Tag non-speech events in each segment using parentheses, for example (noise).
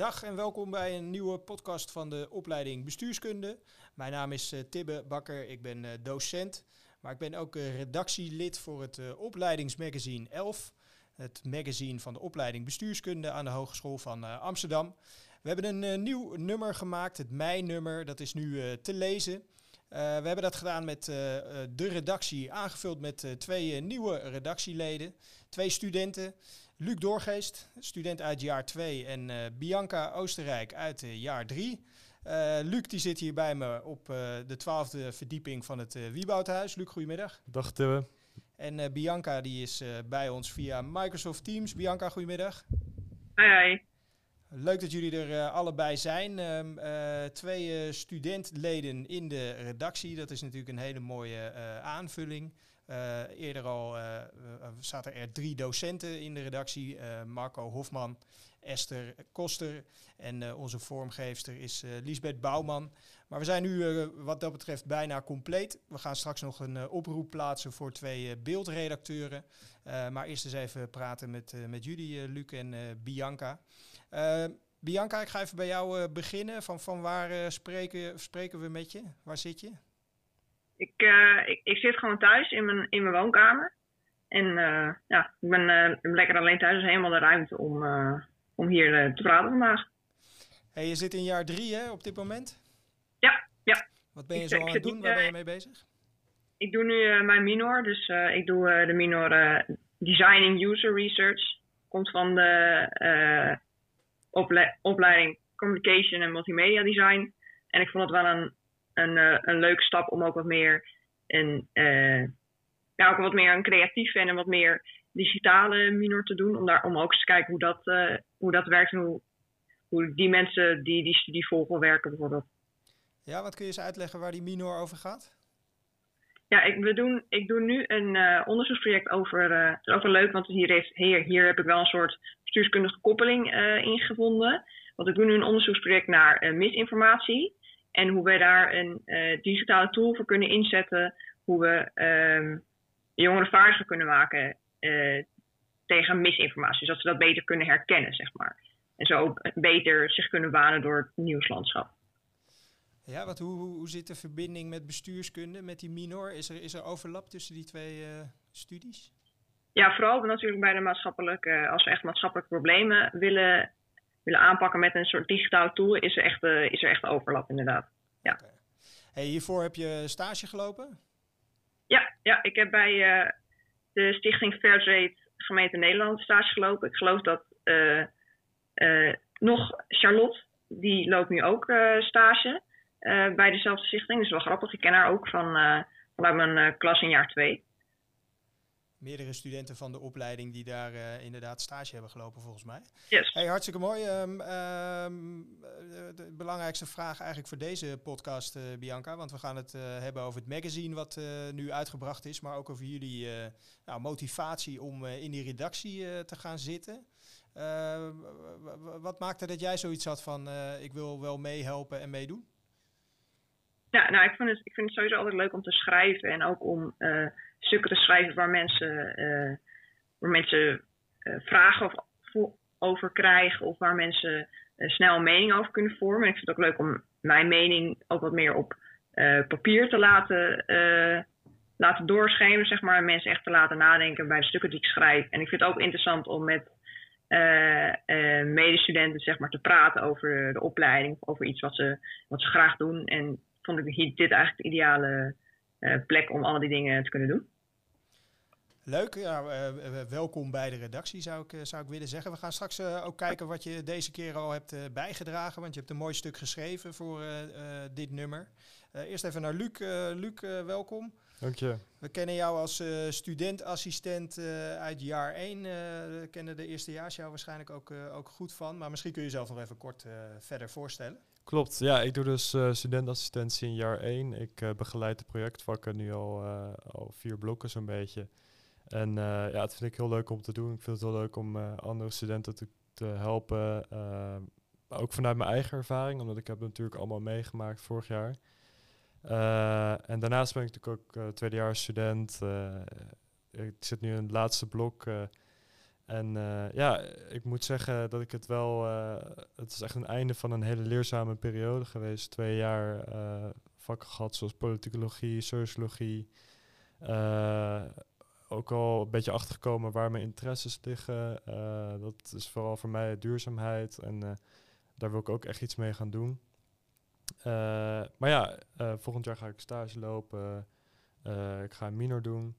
Dag en welkom bij een nieuwe podcast van de opleiding Bestuurskunde. Mijn naam is uh, Tibbe Bakker, ik ben uh, docent, maar ik ben ook uh, redactielid voor het opleidingsmagazine 11. Het magazine van de opleiding Bestuurskunde aan de Hogeschool van Amsterdam. We hebben een nieuw nummer gemaakt, het mei-nummer, dat is nu te lezen. we hebben dat gedaan met de redactie, aangevuld met twee nieuwe redactieleden, twee studenten. Luc Doorgeest, student uit jaar 2 en uh, Bianca Oostenrijk uit uh, jaar 3. Uh, eh, Luc die zit hier bij me op de twaalfde verdieping van het Wieboudhuis. Luc, goedemiddag. Dag Tibbe. En Bianca die is bij ons via Microsoft Teams. Bianca, goedemiddag. Hoi, hoi. Leuk dat jullie er allebei zijn. Ehm, twee studentleden in de redactie. Dat is natuurlijk een hele mooie aanvulling. Uh, eerder al uh, zaten er drie docenten in de redactie. Marco Hofman, Esther Koster en onze vormgeefster is Lisbeth Bouwman. Maar we zijn nu wat dat betreft bijna compleet. We gaan straks nog een oproep plaatsen voor twee beeldredacteuren. maar eerst eens even praten met, met jullie, Luc en Bianca. Bianca, ik ga even bij jou beginnen. Van, van waar spreken, spreken we met je? Waar zit je? Ik, uh, ik, ik, zit gewoon thuis in mijn, in mijn woonkamer. En uh, ja, ik ben, uh, lekker alleen thuis, dus helemaal de ruimte om, om hier te praten vandaag. Hey, je zit in jaar drie hè, op dit moment? Ja, ja. Wat ben je zo aan het doen? Waar ben je mee bezig? Ik doe nu mijn minor, dus ik doe de minor Designing User Research. Komt van de ople opleiding Communication en Multimedia Design. En ik vond het wel een een, uh, een leuke stap om ook wat meer een, uh, ja, ook wat meer een creatief en een wat meer digitale minor te doen. Om, daar, om ook eens te kijken hoe dat, uh, hoe dat werkt en hoe, hoe die mensen die die studie volgen werken bijvoorbeeld. Ja, wat kun je eens uitleggen waar die minor over gaat? Ja, ik, we doen, ik doe nu een uh, onderzoeksproject over. Uh, het is ook wel leuk, want hier, heeft, hier, hier heb ik wel een soort bestuurskundige koppeling uh, in gevonden. Want ik doe nu een onderzoeksproject naar misinformatie. En hoe we daar een uh, digitale tool voor kunnen inzetten. Hoe we um, jongeren vaardiger kunnen maken uh, tegen misinformatie. Zodat ze dat beter kunnen herkennen, zeg maar. En zo beter zich kunnen banen door het nieuwslandschap. Ja, wat, hoe, hoe zit de verbinding met bestuurskunde, met die minor? Is er, is er overlap tussen die twee uh, studies? Ja, vooral natuurlijk bij de maatschappelijke, als we echt maatschappelijke problemen willen willen aanpakken met een soort digitale tool, is er echt, uh, is er echt overlap inderdaad. Ja. Okay. Hey, hiervoor heb je stage gelopen? Ja, ja ik heb bij uh, de stichting Fairtrade Gemeente Nederland stage gelopen. Ik geloof dat uh, nog Charlotte, die loopt nu ook stage bij dezelfde stichting. Dat is wel grappig. Ik ken haar ook van, vanuit mijn klas in jaar 2 meerdere studenten van de opleiding die daar uh, inderdaad stage hebben gelopen, volgens mij. Yes. Hey, hartstikke mooi. Um, de belangrijkste vraag eigenlijk voor deze podcast, uh, Bianca, want we gaan het uh, hebben over het magazine wat nu uitgebracht is, maar ook over jullie nou, motivatie om in die redactie te gaan zitten. wat maakte dat jij zoiets had van ik wil wel meehelpen en meedoen? Ja, nou, ik vind, het, ik vind het sowieso altijd leuk om te schrijven en ook om stukken te schrijven waar mensen, uh, waar mensen uh, vragen over krijgen of waar mensen snel een mening over kunnen vormen. En ik vind het ook leuk om mijn mening ook wat meer op papier te laten, laten doorschemeren, zeg maar. En mensen echt te laten nadenken bij de stukken die ik schrijf. En ik vind het ook interessant om met medestudenten zeg maar, te praten over de opleiding, over iets wat ze, wat ze graag doen. En vond ik dit eigenlijk de ideale plek om alle die dingen te kunnen doen. Leuk, ja, uh, welkom bij de redactie zou ik, zou ik willen zeggen. We gaan straks uh, ook kijken wat je deze keer al hebt uh, bijgedragen, want je hebt een mooi stuk geschreven voor dit nummer. eerst even naar Luc. Luc, welkom. Dank je. We kennen jou als studentassistent uit jaar 1. we kennen de eerstejaars jou waarschijnlijk ook, ook goed van, maar misschien kun je jezelf nog even kort verder voorstellen. Klopt, ja, ik doe dus studentassistentie in jaar 1. Ik begeleid de projectvakken nu al, al vier blokken zo'n beetje. En uh, ja, het vind ik heel leuk om te doen. Ik vind het heel leuk om uh, andere studenten te, te helpen. Uh, ook vanuit mijn eigen ervaring, omdat ik heb het natuurlijk allemaal meegemaakt vorig jaar. en daarnaast ben ik natuurlijk ook tweedejaars student. ik zit nu in het laatste blok. En ja, ik moet zeggen dat ik het wel. het is echt een einde van een hele leerzame periode geweest. Twee jaar vakken gehad zoals politicologie, sociologie. ook al een beetje achtergekomen waar mijn interesses liggen. dat is vooral voor mij duurzaamheid. En daar wil ik ook echt iets mee gaan doen. Eh, maar ja, uh, volgend jaar ga ik stage lopen. Uh, ik ga een minor doen.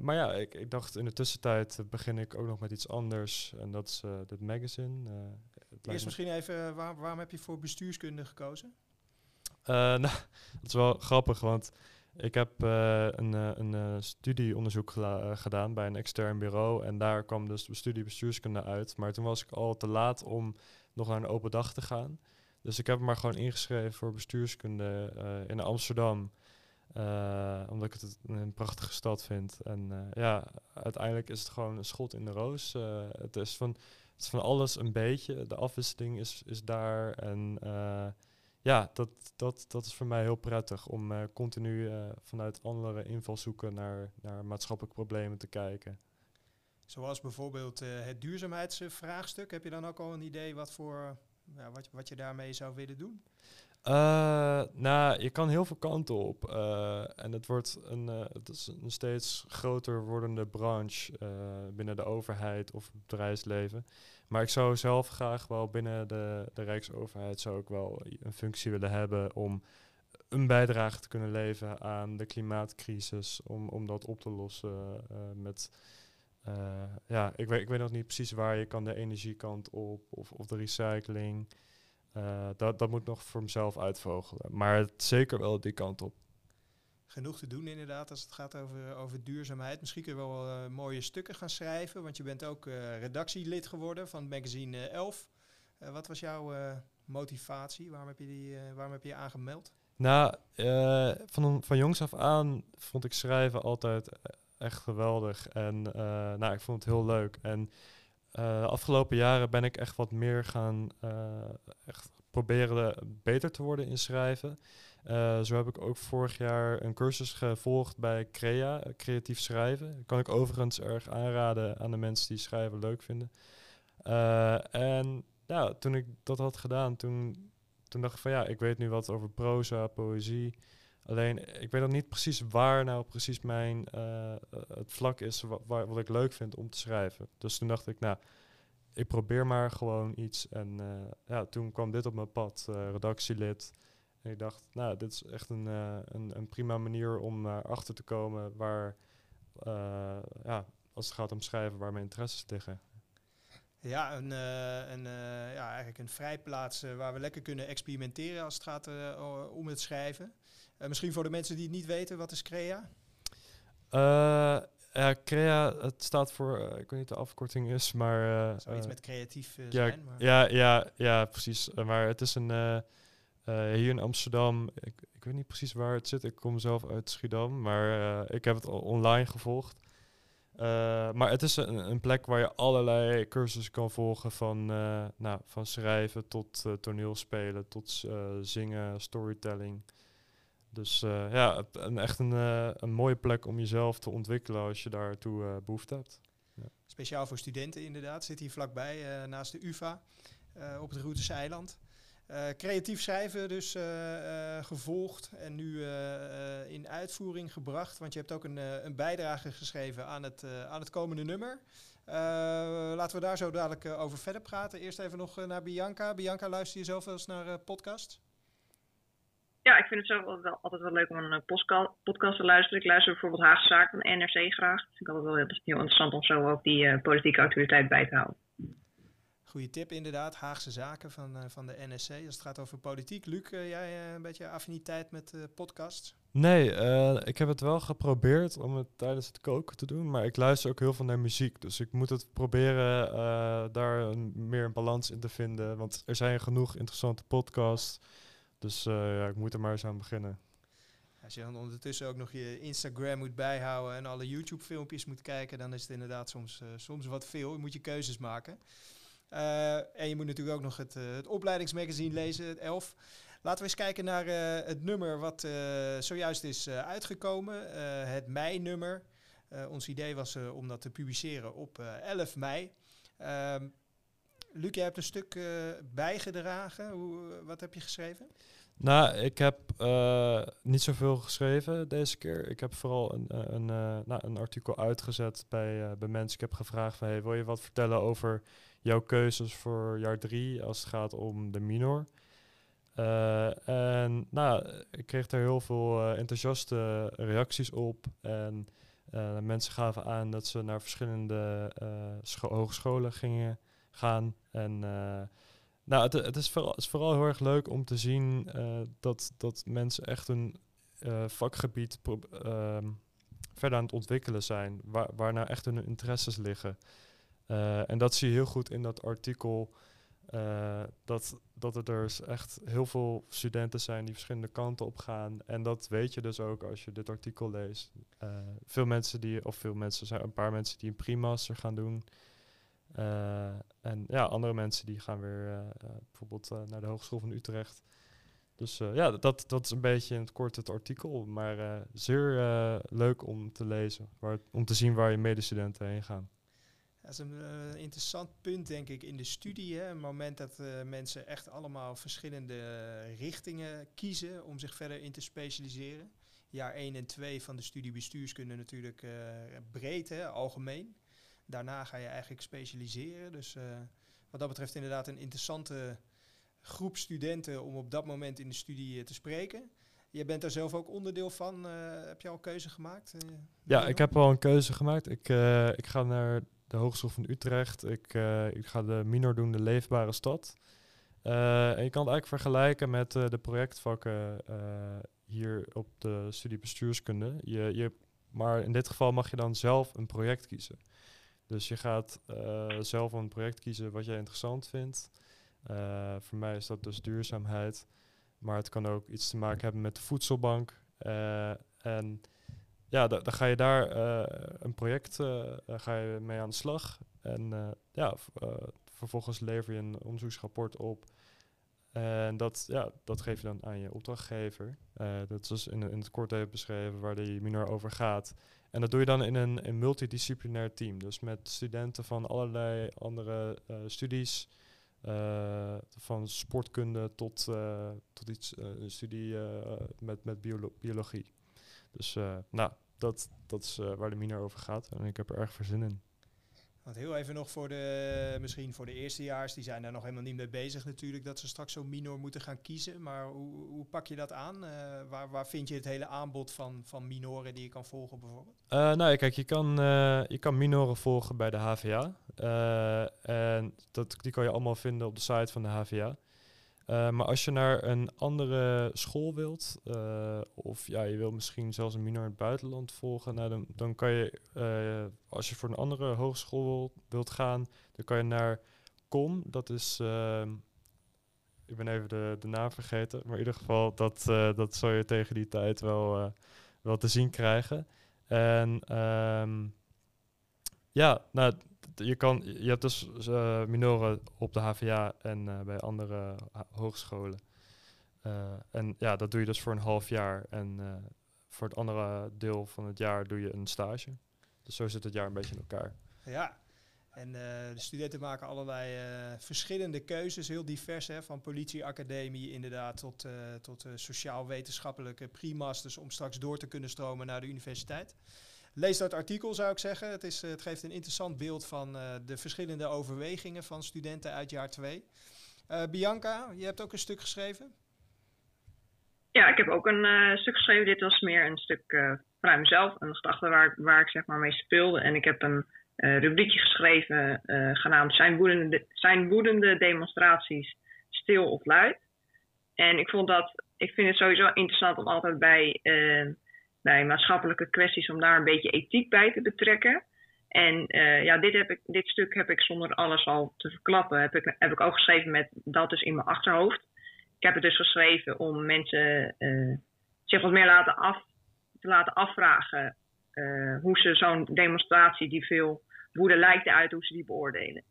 Maar ja, ik, ik, dacht in de tussentijd begin ik ook nog met iets anders. En dat is dit magazine. Eerst misschien even, waar, waarom heb je voor bestuurskunde gekozen? (laughs) nou, dat is wel grappig, want ik heb een, een studieonderzoek gedaan bij een extern bureau. En daar kwam dus de studie bestuurskunde uit. Maar toen was ik al te laat om nog naar een open dag te gaan. Dus ik heb me maar gewoon ingeschreven voor bestuurskunde uh, in Amsterdam. Uh, omdat ik het een prachtige stad vind. En uh, ja, uiteindelijk is het gewoon een schot in de roos. het, is van, het van alles een beetje. De afwisseling is, is daar. En ja, dat, dat, dat is voor mij heel prettig om continu vanuit andere invalshoeken naar, naar maatschappelijke problemen te kijken. Zoals bijvoorbeeld het duurzaamheidsvraagstuk. Heb je dan ook al een idee wat voor wat, wat je daarmee zou willen doen? Uh, nou, je kan heel veel kanten op. Uh, en het wordt een, uh, het is een steeds groter wordende branche binnen de overheid of het bedrijfsleven. Maar ik zou zelf graag wel binnen de, de Rijksoverheid zou ik wel een functie willen hebben om een bijdrage te kunnen leveren aan de klimaatcrisis. Om, om dat op te lossen met ja, ik weet, ik weet nog niet precies waar je kan de energiekant op of, of de recycling. Uh, dat, dat moet nog voor mezelf uitvogelen. Maar het, zeker wel die kant op. Genoeg te doen inderdaad als het gaat over, over duurzaamheid. Misschien kun je wel uh, mooie stukken gaan schrijven. Want je bent ook redactielid geworden van het magazine 11. wat was jouw motivatie? Waarom heb je, die, waarom heb je je aangemeld? Nou, van, van jongs af aan vond ik schrijven altijd echt geweldig. En nou, ik vond het heel leuk. En de afgelopen jaren ben ik echt wat meer gaan uh, echt proberen beter te worden in schrijven. zo heb ik ook vorig jaar een cursus gevolgd bij Crea, creatief schrijven. Dat kan ik overigens erg aanraden aan de mensen die schrijven leuk vinden. en toen ik dat had gedaan, toen, toen dacht ik van ja, ik weet nu wat over proza, poëzie. Alleen, ik weet nog niet precies waar nou precies mijn, uh, het vlak is wat, wat ik leuk vind om te schrijven. Dus toen dacht ik, nou, ik probeer maar gewoon iets. En uh, ja, toen kwam dit op mijn pad, redactielid. En ik dacht, nou, dit is echt een, een, een, prima manier om achter te komen waar, ja, als het gaat om schrijven, waar mijn interesses liggen. Ja, een, een, ja, eigenlijk een vrijplaats waar we lekker kunnen experimenteren als het gaat om het schrijven. Uh, misschien voor de mensen die het niet weten, wat is CREA? Uh, ja, CREA, het staat voor, uh, ik weet niet de afkorting is, maar... Zoiets met creatief ja, zijn. Maar. Ja, ja, ja, precies. maar het is een, hier in Amsterdam, ik, ik weet niet precies waar het zit. Ik kom zelf uit Schiedam, maar ik heb het al online gevolgd. Maar het is een, een, plek waar je allerlei cursussen kan volgen, van, nou, van schrijven tot toneelspelen, tot zingen, storytelling. Dus ja, een, echt een, een mooie plek om jezelf te ontwikkelen als je daartoe behoefte hebt. Ja. Speciaal voor studenten inderdaad. Zit hier vlakbij naast de UvA op het Routers eiland. creatief schrijven dus gevolgd en nu in uitvoering gebracht. Want je hebt ook een, een bijdrage geschreven aan het, aan het komende nummer. laten we daar zo dadelijk over verder praten. Eerst even nog naar Bianca. Bianca, luister je zoveel eens naar podcasts? ja, ik vind het zelf altijd wel, altijd wel leuk om een eh, podcast te luisteren. Ik luister bijvoorbeeld Haagse Zaken van NRC graag. Dat vind ik altijd wel heel, interessant om zo ook die politieke autoriteit bij te houden. Goeie tip inderdaad, Haagse Zaken van, uh, van de NSC. Als het gaat over politiek. Luc, jij een beetje affiniteit met podcasts? Nee, ik heb het wel geprobeerd om het tijdens het koken te doen. Maar ik luister ook heel veel naar muziek. Dus ik moet het proberen daar een, meer een balans in te vinden. Want er zijn genoeg interessante podcasts dus ja, ik moet er maar eens aan beginnen. Als je dan ondertussen ook nog je Instagram moet bijhouden en alle YouTube-filmpjes moet kijken, dan is het inderdaad soms, uh, soms wat veel. Je moet je keuzes maken. Uh, en je moet natuurlijk ook nog het, het opleidingsmagazine lezen, het 11. Laten we eens kijken naar het nummer wat zojuist is uitgekomen. het mei-nummer. ons idee was om dat te publiceren op 11 mei. Ehm, Luc, jij hebt een stuk bijgedragen. Hoe, wat heb je geschreven? Nou, ik heb uh, niet zoveel geschreven deze keer. Ik heb vooral een, een, nou, een artikel uitgezet bij, bij mensen. Ik heb gevraagd van, hey, wil je wat vertellen over jouw keuzes voor jaar drie als het gaat om de minor? Uh, en nou, ik kreeg daar heel veel uh, enthousiaste reacties op. En uh, mensen gaven aan dat ze naar verschillende hogescholen gingen gaan. En nou, het, het, is vooral, het, is vooral, heel erg leuk om te zien dat, dat mensen echt een vakgebied ehm, verder aan het ontwikkelen zijn. Waar, waar nou echt hun interesses liggen. En dat zie je heel goed in dat artikel uh, dat, dat er dus echt heel veel studenten zijn die verschillende kanten op gaan. En dat weet je dus ook als je dit artikel leest. Uh, veel mensen die, of veel mensen, zijn een paar mensen die een pre-master gaan doen. En ja, andere mensen die gaan weer bijvoorbeeld naar de Hogeschool van Utrecht. Dus ja, dat, dat is een beetje in het kort het artikel. Maar zeer leuk om te lezen, waar, om te zien waar je medestudenten heen gaan. Dat is een uh, interessant punt, denk ik, in de studie. Hè. Een moment dat uh, mensen echt allemaal verschillende uh, richtingen kiezen om zich verder in te specialiseren. Jaar 1 en 2 van de studie bestuurskunde natuurlijk breed, hè, algemeen. Daarna ga je eigenlijk specialiseren. Dus wat dat betreft inderdaad een interessante groep studenten om op dat moment in de studie te spreken. Je bent daar zelf ook onderdeel van. heb je al een keuze gemaakt? ja, ik heb al een keuze gemaakt. Ik, ik ga naar de Hogeschool van Utrecht. Ik, uh, ik ga de minor doen, de leefbare stad. Uh, en je kan het eigenlijk vergelijken met uh, de projectvakken hier op de studie bestuurskunde. Je, je, maar in dit geval mag je dan zelf een project kiezen. Dus je gaat zelf een project kiezen wat jij interessant vindt. voor mij is dat dus duurzaamheid. Maar het kan ook iets te maken hebben met de voedselbank. en ja, dan ga je daar eh, een project uh, ga je mee aan de slag. En ja, vervolgens lever je een onderzoeksrapport op. En dat, ja, dat geef je dan aan je opdrachtgever. dat is in, in het kort even beschreven waar die minor over gaat. En dat doe je dan in een, een multidisciplinair team. Dus met studenten van allerlei andere studies. van sportkunde tot, tot iets, een studie met, met biologie. Dus uh, nou, dat, dat is uh, waar de minor over gaat. En ik heb er erg veel zin in. Want heel even nog voor de, misschien voor de eerstejaars, die zijn daar nog helemaal niet mee bezig natuurlijk, dat ze straks zo'n minor moeten gaan kiezen. Maar hoe, hoe pak je dat aan? Uh, waar, waar vind je het hele aanbod van, van minoren die je kan volgen bijvoorbeeld? Uh, nou, kijk, je kan, je kan minoren volgen bij de HVA. en dat, die kan je allemaal vinden op de site van de HVA. Uh, maar als je naar een andere school wilt, uh, of ja, je wil misschien zelfs een minor in het buitenland volgen, nou, dan, dan kan je, uh, als je voor een andere hogeschool wilt gaan, dan kan je naar COM. Dat is, ehm, ik ben even de, de naam vergeten, maar in ieder geval, dat, dat zal je tegen die tijd wel, wel te zien krijgen. En um, ja, nou, je, kan, je hebt dus uh, minoren op de HVA en uh, bij andere hogescholen. Uh, en ja, dat doe je dus voor een half jaar. En voor het andere deel van het jaar doe je een stage. Dus zo zit het jaar een beetje in elkaar. Ja, en de studenten maken allerlei verschillende keuzes, heel divers. Hè, van politieacademie inderdaad tot, tot sociaal-wetenschappelijke primasters om straks door te kunnen stromen naar de universiteit. Lees dat artikel zou ik zeggen. Het, is, het geeft een interessant beeld van uh, de verschillende overwegingen van studenten uit jaar 2. Uh, eh, Bianca, je hebt ook een stuk geschreven? Ja, ik heb ook een stuk geschreven. Dit was meer een stuk vanuit mezelf, een gedachte waar, waar ik zeg maar mee speelde. En ik heb een rubriekje geschreven genaamd zijn woedende, zijn woedende demonstraties stil of luid. En ik vond dat, ik vind het sowieso interessant om altijd bij bij maatschappelijke kwesties om daar een beetje ethiek bij te betrekken. En uh, ja, dit, heb ik, dit stuk heb ik zonder alles al te verklappen, heb ik, heb ik ook geschreven met dat dus in mijn achterhoofd. Ik heb het dus geschreven om mensen uh, zich wat meer laten af, te laten afvragen uh, hoe ze zo'n demonstratie die veel woede lijkt te uit, hoe ze die beoordelen.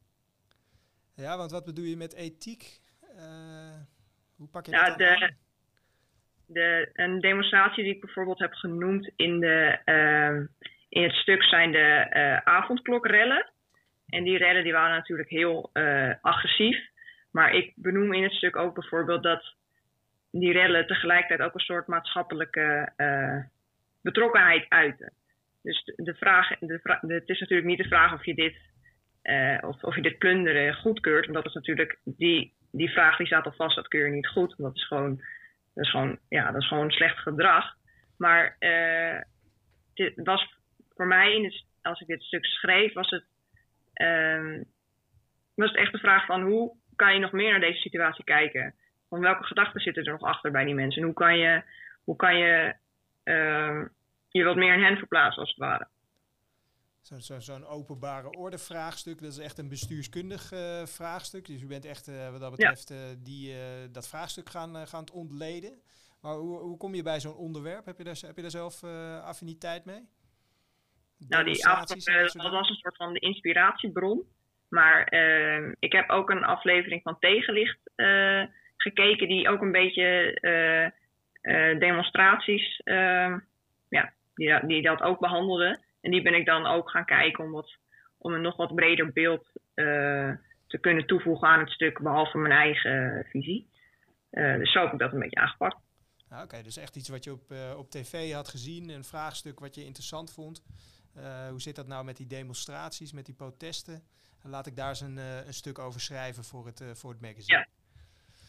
Ja, want wat bedoel je met ethiek? hoe pak je dat aan? De, een demonstratie die ik bijvoorbeeld heb genoemd in de, uh, in het stuk zijn de avondklokrellen. En die rellen die waren natuurlijk heel agressief. Maar ik benoem in het stuk ook bijvoorbeeld dat die rellen tegelijkertijd ook een soort maatschappelijke betrokkenheid uiten. Dus de, vraag, de het is natuurlijk niet de vraag of je dit, of, of je dit plunderen goedkeurt. Want dat is natuurlijk, die, die vraag die staat al vast, dat keur je niet goed. Want dat is gewoon, dat is gewoon, ja, dat is gewoon slecht gedrag. Maar dit was voor mij, in het, als ik dit stuk schreef, was het, um, was het echt de vraag van hoe kan je nog meer naar deze situatie kijken? Van welke gedachten zitten er nog achter bij die mensen? En hoe kan je, hoe kan je uh, je wat meer in hen verplaatsen, als het ware. Zo'n zo, zo openbare orde vraagstuk, dat is echt een bestuurskundig uh, vraagstuk. Dus u bent echt uh, wat dat betreft uh, die, dat vraagstuk gaan, gaan ontleden. Maar hoe, hoe kom je bij zo'n onderwerp? Heb je daar, heb je daar zelf affiniteit mee? Nou, die dat was een soort van de inspiratiebron. Maar ehm, ik heb ook een aflevering van Tegenlicht gekeken, die ook een beetje demonstraties ehm, ja, die, die dat ook behandelde. En die ben ik dan ook gaan kijken om, wat, om een nog wat breder beeld uh, te kunnen toevoegen aan het stuk, behalve mijn eigen visie. Uh, dus zo heb ik dat een beetje aangepakt. Ah, Oké, dus echt iets wat je op, uh, op tv had gezien, een vraagstuk wat je interessant vond. hoe zit dat nou met die demonstraties, met die protesten? laat ik daar eens een, een stuk over schrijven voor het, voor het magazine. Ja.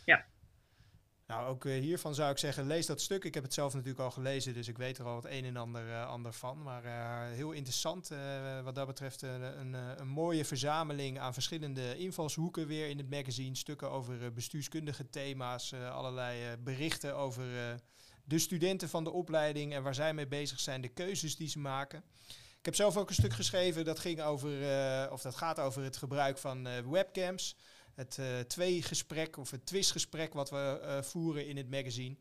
ja. Nou, ook uh, hiervan zou ik zeggen, lees dat stuk. Ik heb het zelf natuurlijk al gelezen, dus ik weet er al het een en ander, uh, ander van. Maar uh, heel interessant wat dat betreft. een, een mooie verzameling aan verschillende invalshoeken weer in het magazine. Stukken over bestuurskundige thema's, allerlei berichten over de studenten van de opleiding en waar zij mee bezig zijn, de keuzes die ze maken. Ik heb zelf ook een stuk geschreven dat ging over, of dat gaat over het gebruik van webcams het uh, tweegesprek of het twistgesprek wat we uh, voeren in het magazine.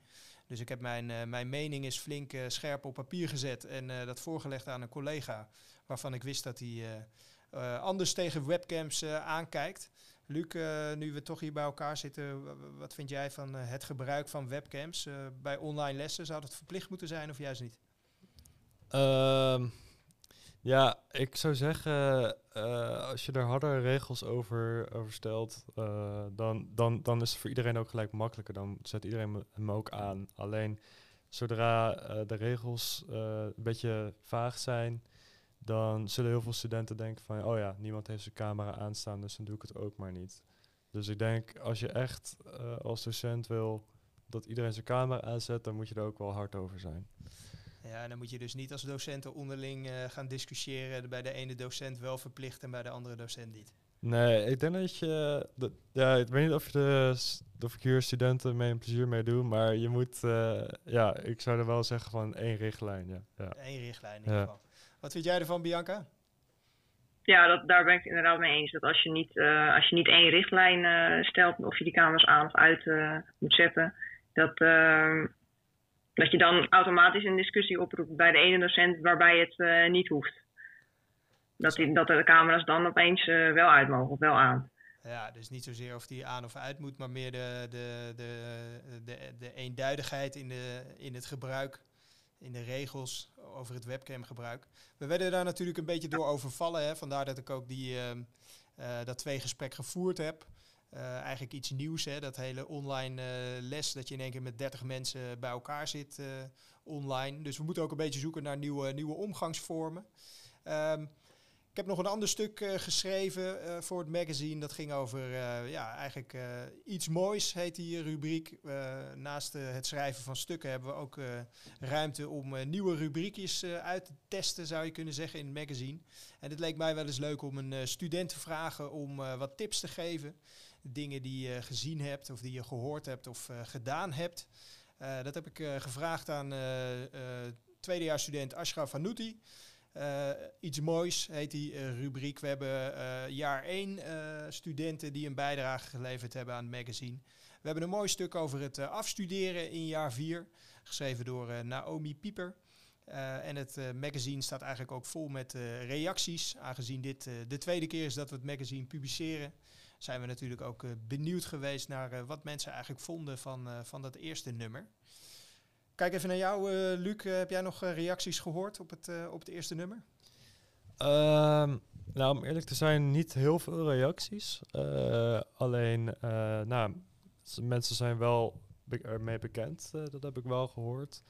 Dus ik heb mijn, uh, mijn mening is flink scherp op papier gezet en dat voorgelegd aan een collega waarvan ik wist dat hij anders tegen webcams aankijkt. Luc, nu we toch hier bij elkaar zitten, wat vind jij van het gebruik van webcams bij online lessen? Zou dat verplicht moeten zijn of juist niet? Ehm, ja, ik zou zeggen, uh, als je er harder regels over, stelt, uh, dan, dan, dan is het voor iedereen ook gelijk makkelijker. Dan zet iedereen hem ook aan. Alleen zodra uh, de regels een beetje vaag zijn, dan zullen heel veel studenten denken van, oh ja, niemand heeft zijn camera aanstaan, dus dan doe ik het ook maar niet. Dus ik denk, als je echt als docent wil dat iedereen zijn camera aanzet, dan moet je er ook wel hard over zijn. Ja, en dan moet je dus niet als docenten onderling uh, gaan discussiëren. Bij de ene docent wel verplicht en bij de andere docent niet. Nee, ik denk dat je. Dat, ja, ik weet niet of, je de, of ik hier studenten mee een plezier mee doe, maar je moet. Uh, ja, ik zou er wel zeggen van één richtlijn. Ja. ja. Eén richtlijn in ieder geval. Wat vind jij ervan, Bianca? Ja, dat, daar ben ik het inderdaad mee eens. Dat als je niet, uh, als je niet één richtlijn stelt, of je die kamers aan of uit moet zetten, dat ehm, dat je dan automatisch een discussie oproept bij de ene docent waarbij het uh, niet hoeft. Dat, die, dat de camera's dan opeens uh, wel uit mogen of wel aan. Ja, dus niet zozeer of die aan of uit moet, maar meer de, de, de, de, de eenduidigheid in, de, in het gebruik, in de regels over het webcamgebruik. We werden daar natuurlijk een beetje door overvallen, hè? vandaar dat ik ook die, uh, dat twee gesprek gevoerd heb. Uh, eigenlijk iets nieuws, hè? dat hele online uh, les, dat je in één keer met 30 mensen bij elkaar zit uh, online. Dus we moeten ook een beetje zoeken naar nieuwe, nieuwe omgangsvormen. Um, ik heb nog een ander stuk geschreven voor het magazine. Dat ging over ja, eigenlijk iets moois, heet die rubriek. naast het schrijven van stukken hebben we ook ruimte om nieuwe rubriekjes uit te testen, zou je kunnen zeggen, in het magazine. En het leek mij wel eens leuk om een student te vragen om wat tips te geven dingen die je gezien hebt of die je gehoord hebt of uh, gedaan hebt. Uh, dat heb ik uh, gevraagd aan tweedejaarsstudent Ashraf Hanouti. iets moois heet die rubriek. We hebben jaar 1 studenten die een bijdrage geleverd hebben aan het magazine. We hebben een mooi stuk over het afstuderen in jaar 4, geschreven door Naomi Pieper. Uh, en het uh, magazine staat eigenlijk ook vol met uh, reacties. Aangezien dit de tweede keer is dat we het magazine publiceren, zijn we natuurlijk ook uh, benieuwd geweest naar uh, wat mensen eigenlijk vonden van, uh, van dat eerste nummer. Kijk even naar jou, Luc. heb jij nog reacties gehoord op het, op het eerste nummer? Ehm, nou, om eerlijk te zijn, niet heel veel reacties. Alleen, nou, mensen zijn wel ermee bekend. Dat heb ik wel gehoord.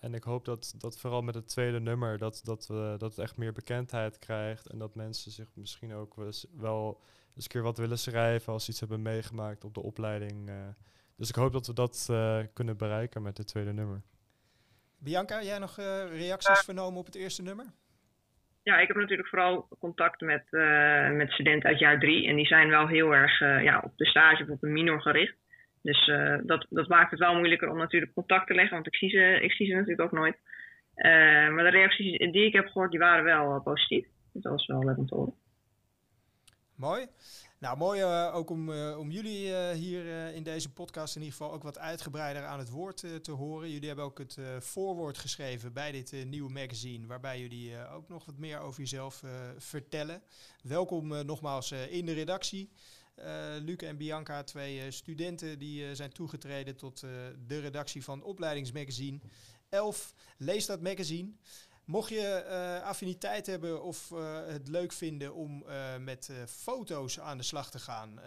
en ik hoop dat, dat vooral met het tweede nummer, dat, dat, we, dat echt meer bekendheid krijgt. En dat mensen zich misschien ook wel eens een keer wat willen schrijven als ze iets hebben meegemaakt op de opleiding. dus ik hoop dat we dat kunnen bereiken met het tweede nummer. Bianca, jij nog reacties vernomen op het eerste nummer? Ja, ik heb natuurlijk vooral contact met, uh, met studenten uit jaar drie. En die zijn wel heel erg uh, ja, op de stage of op een minor gericht. Dus uh, dat, dat maakt het wel moeilijker om natuurlijk contact te leggen. Want ik zie ze, ik zie ze natuurlijk ook nooit. maar de reacties die ik heb gehoord, die waren wel positief. Dus dat was wel leuk om te horen. Mooi. Nou, mooi uh, ook om, uh, om jullie uh, hier in deze podcast in ieder geval ook wat uitgebreider aan het woord te horen. Jullie hebben ook het voorwoord geschreven bij dit nieuwe magazine, waarbij jullie ook nog wat meer over jezelf vertellen. Welkom nogmaals in de redactie. Luc en Bianca, twee studenten die zijn toegetreden tot de redactie van opleidingsmagazine 11. Lees dat magazine. Mocht je uh, affiniteit hebben of uh, het leuk vinden om uh, met foto's aan de slag te gaan,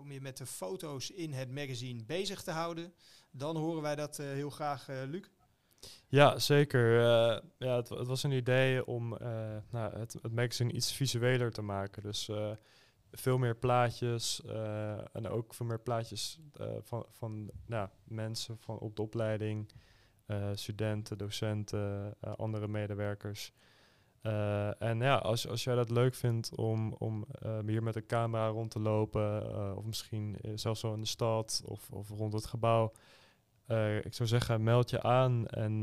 om je met de foto's in het magazine bezig te houden, dan horen wij dat heel graag, Luc. Ja, zeker. ja, het, het, was een idee om nou, het, het, magazine iets visueler te maken. Dus veel meer plaatjes en ook veel meer plaatjes van, van nou, mensen van op de opleiding. Eh, studenten, docenten, uh, andere medewerkers. Uh, en ja, als, als jij dat leuk vindt om, om hier met een camera rond te lopen, of misschien zelfs zo in de stad of, of rond het gebouw, ik zou zeggen, meld je aan en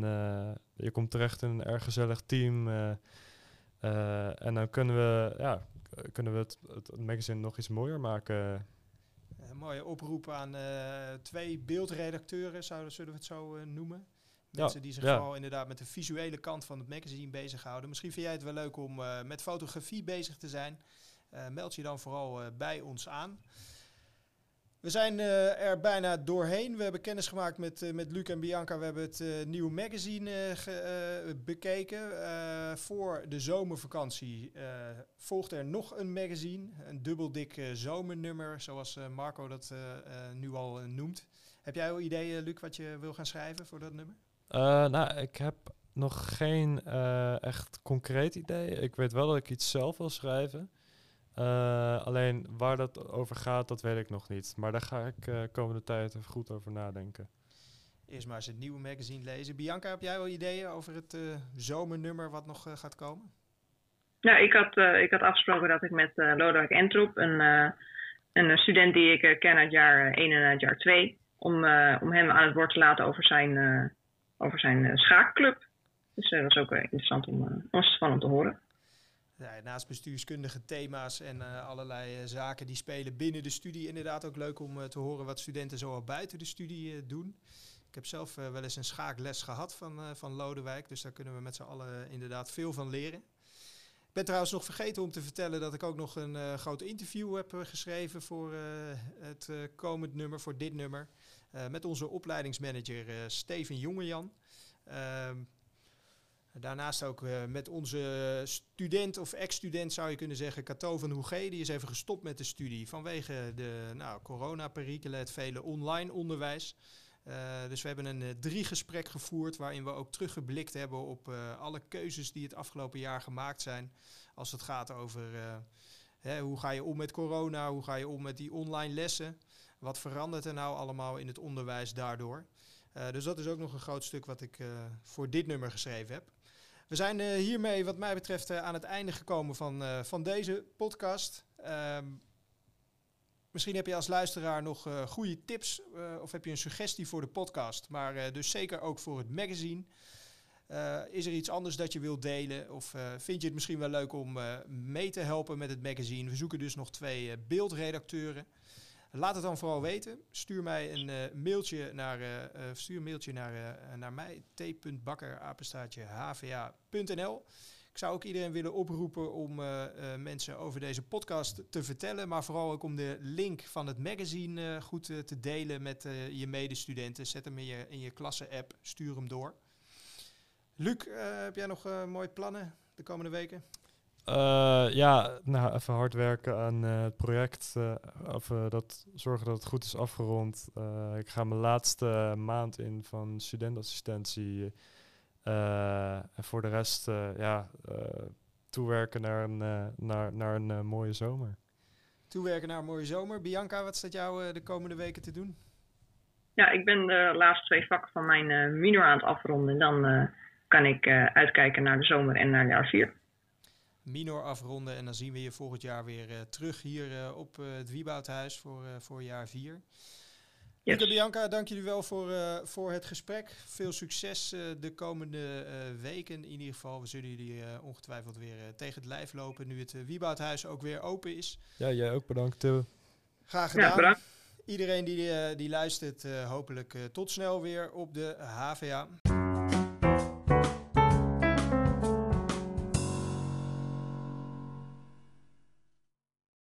je komt terecht in een erg gezellig team. en dan kunnen we, ja, kunnen we het, het magazine nog iets mooier maken. Een mooie oproep aan twee beeldredacteuren, zouden, zullen we het zo noemen. Mensen die zich vooral inderdaad met de visuele kant van het magazine bezighouden. Misschien vind jij het wel leuk om uh, met fotografie bezig te zijn. Uh, meld je dan vooral uh, bij ons aan. We zijn er bijna doorheen. We hebben kennis gemaakt met, met Luc en Bianca. We hebben het nieuwe magazine bekeken. voor de zomervakantie volgt er nog een magazine. Een dubbeldik zomernummer, zoals Marco dat nu al noemt. Heb jij al ideeën, Luc, wat je wil gaan schrijven voor dat nummer? Uh, nou, ik heb nog geen uh, echt concreet idee. Ik weet wel dat ik iets zelf wil schrijven. Uh, alleen waar dat over gaat, dat weet ik nog niet. Maar daar ga ik komende tijd even goed over nadenken. Eerst maar eens het nieuwe magazine lezen. Bianca, heb jij wel ideeën over het zomernummer wat nog gaat komen? Nou, ik had, ik had afgesproken dat ik met Lodewijk Entrop, een, een student die ik ken uit jaar 1 en uit jaar 2, om, om hem aan het woord te laten over zijn over zijn uh, schaakclub. Dus uh, dat is ook uh, interessant om, van om te horen. Ja, naast bestuurskundige thema's en allerlei zaken die spelen binnen de studie, inderdaad ook leuk om te horen wat studenten zo al buiten de studie doen. Ik heb zelf wel eens een schaakles gehad van, van Lodewijk, dus daar kunnen we met z'n allen inderdaad veel van leren. Ik ben trouwens nog vergeten om te vertellen dat ik ook nog een uh, groot interview heb geschreven voor uh, het komend nummer, voor dit nummer. Met onze opleidingsmanager Steven Jongejan. Uh, daarnaast ook met onze student of ex-student zou je kunnen zeggen, Cato van Hoege. Die is even gestopt met de studie vanwege de nou, coronaperikelen, het vele online onderwijs. Dus we hebben een drie gesprek gevoerd waarin we ook teruggeblikt hebben op alle keuzes die het afgelopen jaar gemaakt zijn. Als het gaat over hè, hoe ga je om met corona, hoe ga je om met die online lessen. Wat verandert er nou allemaal in het onderwijs daardoor? Dus dat is ook nog een groot stuk wat ik voor dit nummer geschreven heb. We zijn hiermee, wat mij betreft, aan het einde gekomen van, van deze podcast. Ehm, misschien heb je als luisteraar nog goede tips of heb je een suggestie voor de podcast, maar dus zeker ook voor het magazine. is er iets anders dat je wilt delen? Of vind je het misschien wel leuk om mee te helpen met het magazine? We zoeken dus nog twee beeldredacteuren. Laat het dan vooral weten. Stuur mij een uh, mailtje naar, uh, stuur een mailtje naar, naar mij, t.bakker.hva.nl. Ik zou ook iedereen willen oproepen om mensen over deze podcast te vertellen, maar vooral ook om de link van het magazine goed te delen met je medestudenten. Zet hem in je, in je klasse-app, stuur hem door. Luc, heb jij nog mooie plannen de komende weken? Ja, nou, even hard werken aan het project. Even dat, zorgen dat het goed is afgerond. ik ga mijn laatste maand in van studentassistentie. En voor de rest, ja, toewerken naar een, naar, naar een mooie zomer. Toewerken naar een mooie zomer. Bianca, wat staat jou de komende weken te doen? Ja, ik ben de laatste twee vakken van mijn minor aan het afronden. En dan kan ik uitkijken naar de zomer en naar jaar 4 minor afronden. En dan zien we je volgend jaar weer uh, terug hier uh, op uh, het Wieboudhuis voor, voor jaar 4. Yes. Bianca, dank jullie wel voor, voor het gesprek. Veel succes de komende weken. In ieder geval, we zullen jullie ongetwijfeld weer tegen het lijf lopen nu het Wieboudhuis ook weer open is. Ja, jij ook bedankt, Til. Graag gedaan. Ja, Iedereen die, die luistert, hopelijk tot snel weer op de HVA.